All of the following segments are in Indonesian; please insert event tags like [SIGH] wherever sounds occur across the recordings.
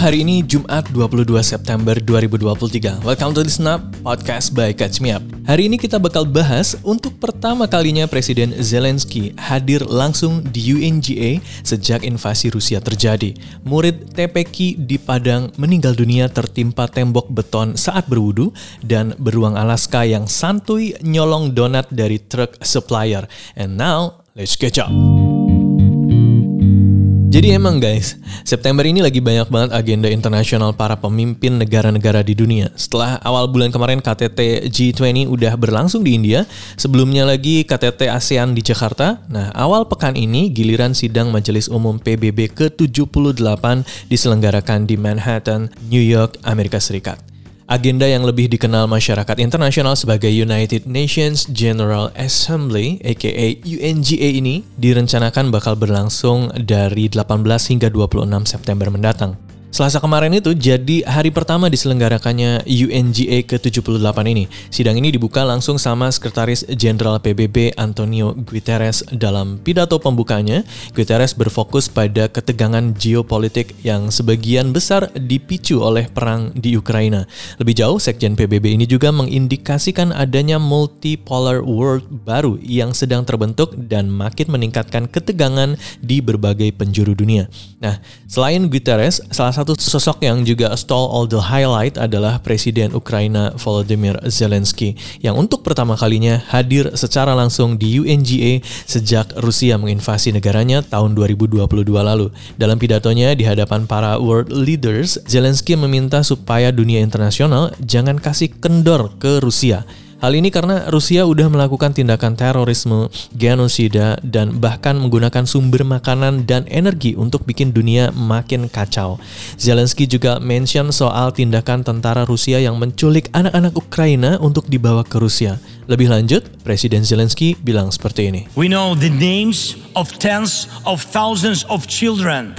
hari ini Jumat 22 September 2023. Welcome to the Snap Podcast by Catch Me Up. Hari ini kita bakal bahas untuk pertama kalinya Presiden Zelensky hadir langsung di UNGA sejak invasi Rusia terjadi. Murid TPQ di Padang meninggal dunia tertimpa tembok beton saat berwudu dan beruang Alaska yang santuy nyolong donat dari truk supplier. And now, let's catch up. Jadi emang guys, September ini lagi banyak banget agenda internasional para pemimpin negara-negara di dunia. Setelah awal bulan kemarin KTT G20 udah berlangsung di India, sebelumnya lagi KTT ASEAN di Jakarta. Nah, awal pekan ini giliran sidang Majelis Umum PBB ke-78 diselenggarakan di Manhattan, New York, Amerika Serikat. Agenda yang lebih dikenal masyarakat internasional sebagai United Nations General Assembly aka UNGA ini direncanakan bakal berlangsung dari 18 hingga 26 September mendatang. Selasa kemarin itu jadi hari pertama diselenggarakannya UNGA ke-78 ini. Sidang ini dibuka langsung sama Sekretaris Jenderal PBB Antonio Guterres dalam pidato pembukanya. Guterres berfokus pada ketegangan geopolitik yang sebagian besar dipicu oleh perang di Ukraina. Lebih jauh, Sekjen PBB ini juga mengindikasikan adanya multipolar world baru yang sedang terbentuk dan makin meningkatkan ketegangan di berbagai penjuru dunia. Nah, selain Guterres, salah satu sosok yang juga stall all the highlight adalah Presiden Ukraina Volodymyr Zelensky yang untuk pertama kalinya hadir secara langsung di UNGA sejak Rusia menginvasi negaranya tahun 2022 lalu. Dalam pidatonya di hadapan para world leaders, Zelensky meminta supaya dunia internasional jangan kasih kendor ke Rusia Hal ini karena Rusia udah melakukan tindakan terorisme, genosida, dan bahkan menggunakan sumber makanan dan energi untuk bikin dunia makin kacau. Zelensky juga mention soal tindakan tentara Rusia yang menculik anak-anak Ukraina untuk dibawa ke Rusia. Lebih lanjut, Presiden Zelensky bilang seperti ini. We know the names of tens of thousands of children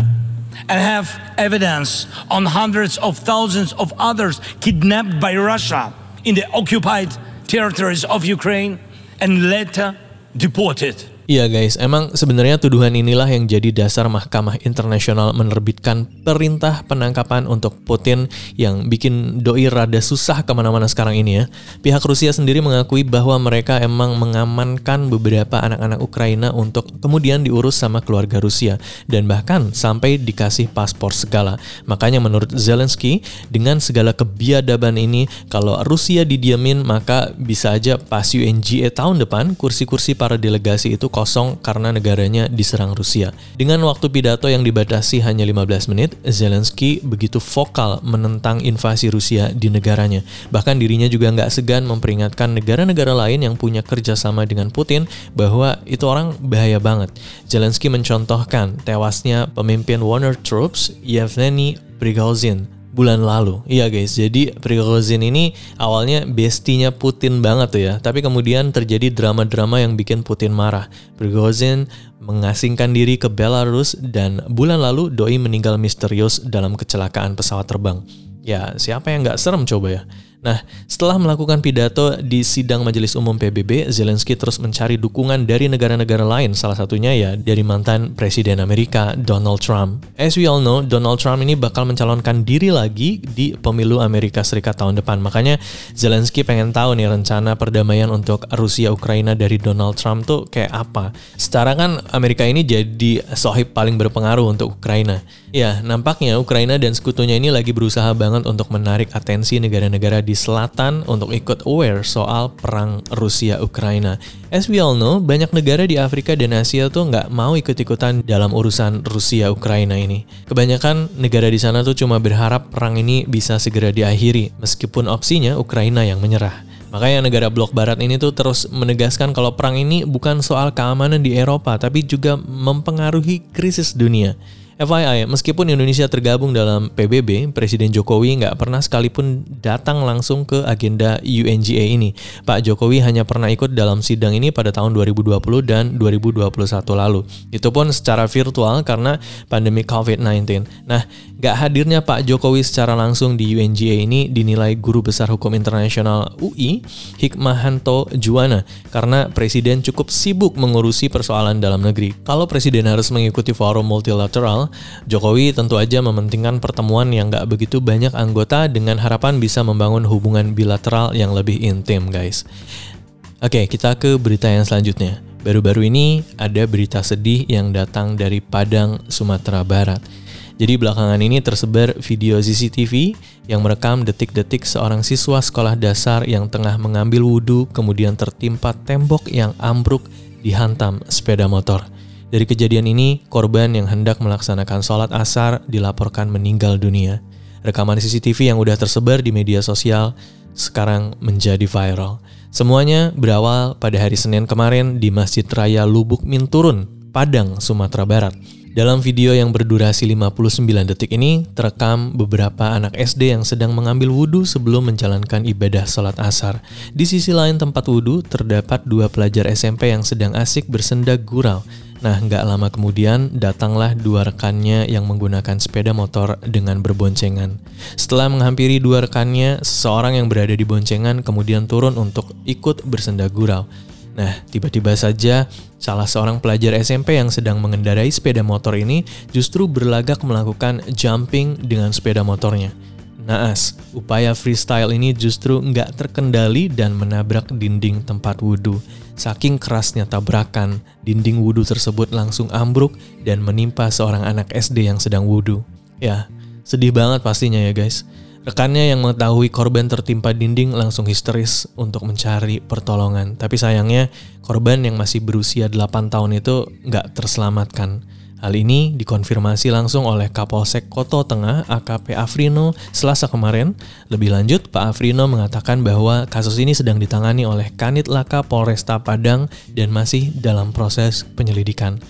and have evidence on hundreds of thousands of others kidnapped by Russia in the occupied territories of Ukraine and later deported. Iya guys, emang sebenarnya tuduhan inilah yang jadi dasar Mahkamah Internasional menerbitkan perintah penangkapan untuk Putin yang bikin doi rada susah ke mana-mana sekarang ini ya. Pihak Rusia sendiri mengakui bahwa mereka emang mengamankan beberapa anak-anak Ukraina untuk kemudian diurus sama keluarga Rusia dan bahkan sampai dikasih paspor segala. Makanya menurut Zelensky, dengan segala kebiadaban ini, kalau Rusia didiamin maka bisa aja pas UNGA tahun depan kursi-kursi para delegasi itu kosong karena negaranya diserang Rusia. Dengan waktu pidato yang dibatasi hanya 15 menit, Zelensky begitu vokal menentang invasi Rusia di negaranya. Bahkan dirinya juga nggak segan memperingatkan negara-negara lain yang punya kerjasama dengan Putin bahwa itu orang bahaya banget. Zelensky mencontohkan tewasnya pemimpin Warner Troops Yevgeny Prigozhin bulan lalu. Iya guys, jadi Prigozhin ini awalnya bestinya Putin banget tuh ya, tapi kemudian terjadi drama-drama yang bikin Putin marah. Prigozhin mengasingkan diri ke Belarus dan bulan lalu doi meninggal misterius dalam kecelakaan pesawat terbang. Ya, siapa yang nggak serem coba ya? Nah, setelah melakukan pidato di sidang Majelis Umum PBB, Zelensky terus mencari dukungan dari negara-negara lain, salah satunya ya dari mantan Presiden Amerika Donald Trump. As we all know, Donald Trump ini bakal mencalonkan diri lagi di pemilu Amerika Serikat tahun depan. Makanya Zelensky pengen tahu nih rencana perdamaian untuk Rusia Ukraina dari Donald Trump tuh kayak apa. Secara kan Amerika ini jadi sohib paling berpengaruh untuk Ukraina. Ya, nampaknya Ukraina dan sekutunya ini lagi berusaha banget untuk menarik atensi negara-negara di selatan untuk ikut aware soal perang Rusia-Ukraina. As we all know, banyak negara di Afrika dan Asia tuh nggak mau ikut-ikutan dalam urusan Rusia-Ukraina ini. Kebanyakan negara di sana tuh cuma berharap perang ini bisa segera diakhiri, meskipun opsinya Ukraina yang menyerah. Makanya negara blok barat ini tuh terus menegaskan kalau perang ini bukan soal keamanan di Eropa, tapi juga mempengaruhi krisis dunia. FYI, meskipun Indonesia tergabung dalam PBB, Presiden Jokowi nggak pernah sekalipun datang langsung ke agenda UNGA ini. Pak Jokowi hanya pernah ikut dalam sidang ini pada tahun 2020 dan 2021 lalu. Itu pun secara virtual karena pandemi COVID-19. Nah, Gak hadirnya Pak Jokowi secara langsung di UNGA ini dinilai Guru Besar Hukum Internasional UI, Hikmahanto Juwana, karena Presiden cukup sibuk mengurusi persoalan dalam negeri. Kalau Presiden harus mengikuti forum multilateral, Jokowi tentu aja mementingkan pertemuan yang gak begitu banyak anggota dengan harapan bisa membangun hubungan bilateral yang lebih intim, guys. Oke, kita ke berita yang selanjutnya. Baru-baru ini ada berita sedih yang datang dari Padang, Sumatera Barat. Jadi belakangan ini tersebar video CCTV yang merekam detik-detik seorang siswa sekolah dasar yang tengah mengambil wudhu kemudian tertimpa tembok yang ambruk dihantam sepeda motor. Dari kejadian ini, korban yang hendak melaksanakan sholat asar dilaporkan meninggal dunia. Rekaman CCTV yang udah tersebar di media sosial sekarang menjadi viral. Semuanya berawal pada hari Senin kemarin di Masjid Raya Lubuk Minturun, Padang, Sumatera Barat. Dalam video yang berdurasi 59 detik ini, terekam beberapa anak SD yang sedang mengambil wudhu sebelum menjalankan ibadah sholat asar. Di sisi lain tempat wudhu, terdapat dua pelajar SMP yang sedang asik bersenda gurau. Nah, nggak lama kemudian datanglah dua rekannya yang menggunakan sepeda motor dengan berboncengan. Setelah menghampiri dua rekannya, seseorang yang berada di boncengan kemudian turun untuk ikut bersenda gurau. Nah, tiba-tiba saja salah seorang pelajar SMP yang sedang mengendarai sepeda motor ini justru berlagak melakukan jumping dengan sepeda motornya. Naas, upaya freestyle ini justru nggak terkendali dan menabrak dinding tempat wudhu. Saking kerasnya tabrakan, dinding wudhu tersebut langsung ambruk dan menimpa seorang anak SD yang sedang wudhu. Ya, sedih banget pastinya ya guys. Rekannya yang mengetahui korban tertimpa dinding langsung histeris untuk mencari pertolongan. Tapi sayangnya korban yang masih berusia 8 tahun itu nggak terselamatkan. Hal ini dikonfirmasi langsung oleh Kapolsek Koto Tengah AKP Afrino selasa kemarin. Lebih lanjut, Pak Afrino mengatakan bahwa kasus ini sedang ditangani oleh Kanit Laka Polresta Padang dan masih dalam proses penyelidikan.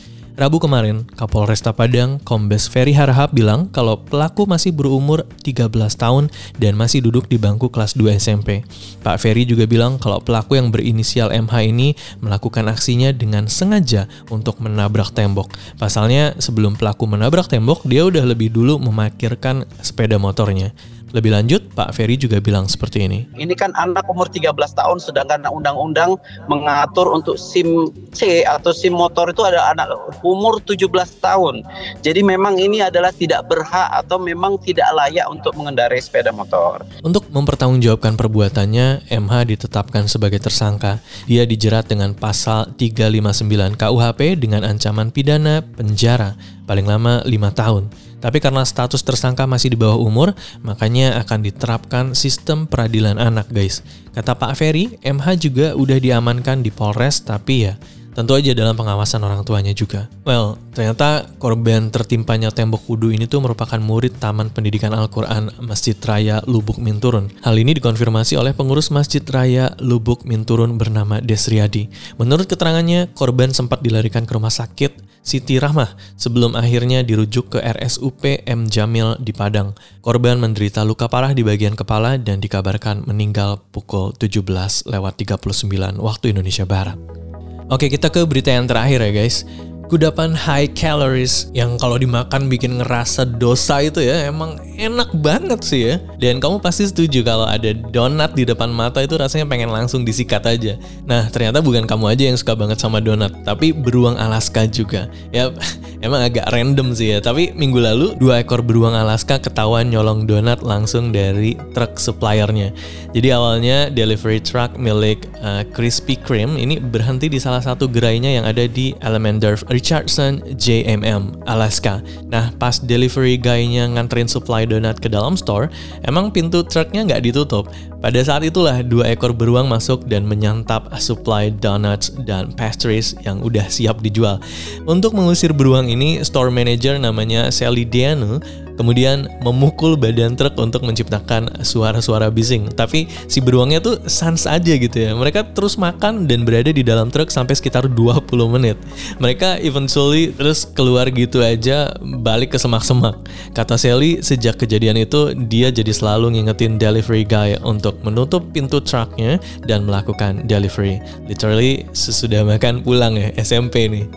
Rabu kemarin, Kapolresta Padang, Kombes Ferry Harahap bilang kalau pelaku masih berumur 13 tahun dan masih duduk di bangku kelas 2 SMP. Pak Ferry juga bilang kalau pelaku yang berinisial MH ini melakukan aksinya dengan sengaja untuk menabrak tembok. Pasalnya, sebelum pelaku menabrak tembok, dia udah lebih dulu memarkirkan sepeda motornya. Lebih lanjut, Pak Ferry juga bilang seperti ini. Ini kan anak umur 13 tahun sedangkan undang-undang mengatur untuk SIM C atau SIM motor itu ada anak umur 17 tahun. Jadi memang ini adalah tidak berhak atau memang tidak layak untuk mengendarai sepeda motor. Untuk mempertanggungjawabkan perbuatannya, MH ditetapkan sebagai tersangka. Dia dijerat dengan pasal 359 KUHP dengan ancaman pidana penjara paling lama 5 tahun. Tapi karena status tersangka masih di bawah umur, makanya akan diterapkan sistem peradilan anak, guys. Kata Pak Ferry, MH juga udah diamankan di Polres, tapi ya tentu aja dalam pengawasan orang tuanya juga. Well, ternyata korban tertimpanya tembok wudhu ini tuh merupakan murid Taman Pendidikan Al-Quran Masjid Raya Lubuk Minturun. Hal ini dikonfirmasi oleh pengurus Masjid Raya Lubuk Minturun bernama Desriadi. Menurut keterangannya, korban sempat dilarikan ke rumah sakit Siti Rahmah sebelum akhirnya dirujuk ke RSUP M Jamil di Padang. Korban menderita luka parah di bagian kepala dan dikabarkan meninggal pukul 17 lewat 39 waktu Indonesia Barat. Oke, kita ke berita yang terakhir ya guys kudapan high calories yang kalau dimakan bikin ngerasa dosa itu ya emang enak banget sih ya. Dan kamu pasti setuju kalau ada donat di depan mata itu rasanya pengen langsung disikat aja. Nah ternyata bukan kamu aja yang suka banget sama donat, tapi beruang Alaska juga. Ya [LAUGHS] emang agak random sih ya. Tapi minggu lalu dua ekor beruang Alaska ketahuan nyolong donat langsung dari truk suppliernya. Jadi awalnya delivery truck milik uh, Krispy Kreme ini berhenti di salah satu gerainya yang ada di Alamandorf Richardson JMM, Alaska. Nah, pas delivery guy-nya nganterin supply donat ke dalam store, emang pintu truknya nggak ditutup. Pada saat itulah dua ekor beruang masuk dan menyantap supply donuts dan pastries yang udah siap dijual. Untuk mengusir beruang ini, store manager namanya Sally Diano kemudian memukul badan truk untuk menciptakan suara-suara bising. Tapi si beruangnya tuh sans aja gitu ya. Mereka terus makan dan berada di dalam truk sampai sekitar 20 menit. Mereka eventually terus keluar gitu aja balik ke semak-semak. Kata Sally, sejak kejadian itu dia jadi selalu ngingetin delivery guy untuk menutup pintu truknya dan melakukan delivery. Literally sesudah makan pulang ya SMP nih.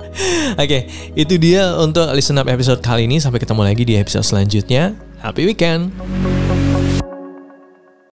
[LAUGHS] Oke, okay, itu dia untuk listen up episode kali ini. Sampai ketemu lagi di episode episode selanjutnya. Happy weekend!